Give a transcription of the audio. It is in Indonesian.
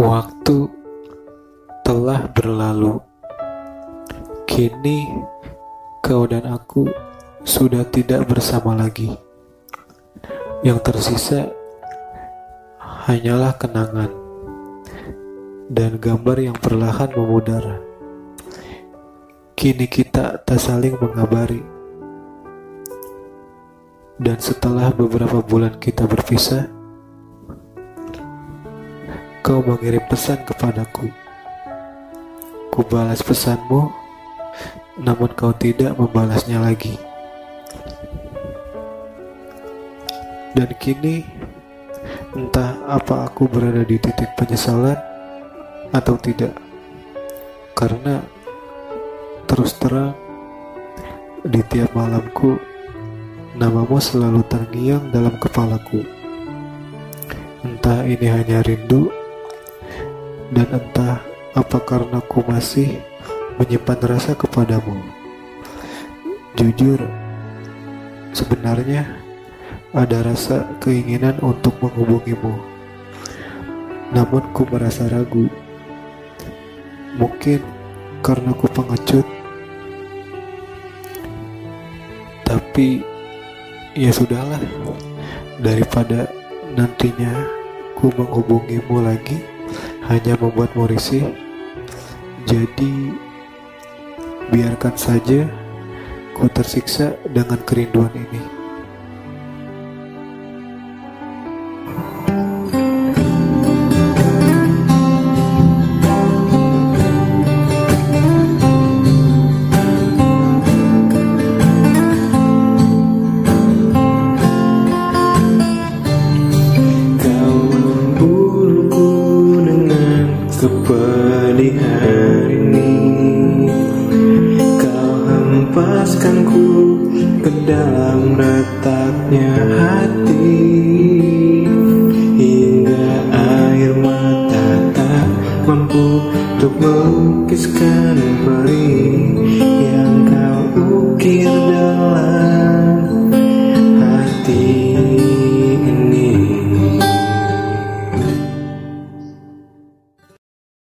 Waktu telah berlalu. Kini kau dan aku sudah tidak bersama lagi. Yang tersisa hanyalah kenangan dan gambar yang perlahan memudar. Kini kita tak saling mengabari. Dan setelah beberapa bulan kita berpisah, kau mengirim pesan kepadaku. Ku balas pesanmu, namun kau tidak membalasnya lagi. Dan kini, entah apa aku berada di titik penyesalan atau tidak, karena terus terang di tiap malamku namamu selalu terngiang dalam kepalaku. Entah ini hanya rindu, dan entah apa karena ku masih menyimpan rasa kepadamu. Jujur, sebenarnya ada rasa keinginan untuk menghubungimu. Namun ku merasa ragu. Mungkin karena ku pengecut. Tapi ya sudahlah daripada nantinya ku menghubungimu lagi hanya membuatmu risih jadi biarkan saja ku tersiksa dengan kerinduan ini kepedihan ini. Kau hempaskanku ke dalam retaknya hati. Hingga air mata tak mampu untuk melukiskan perih Yang kau ukir dalam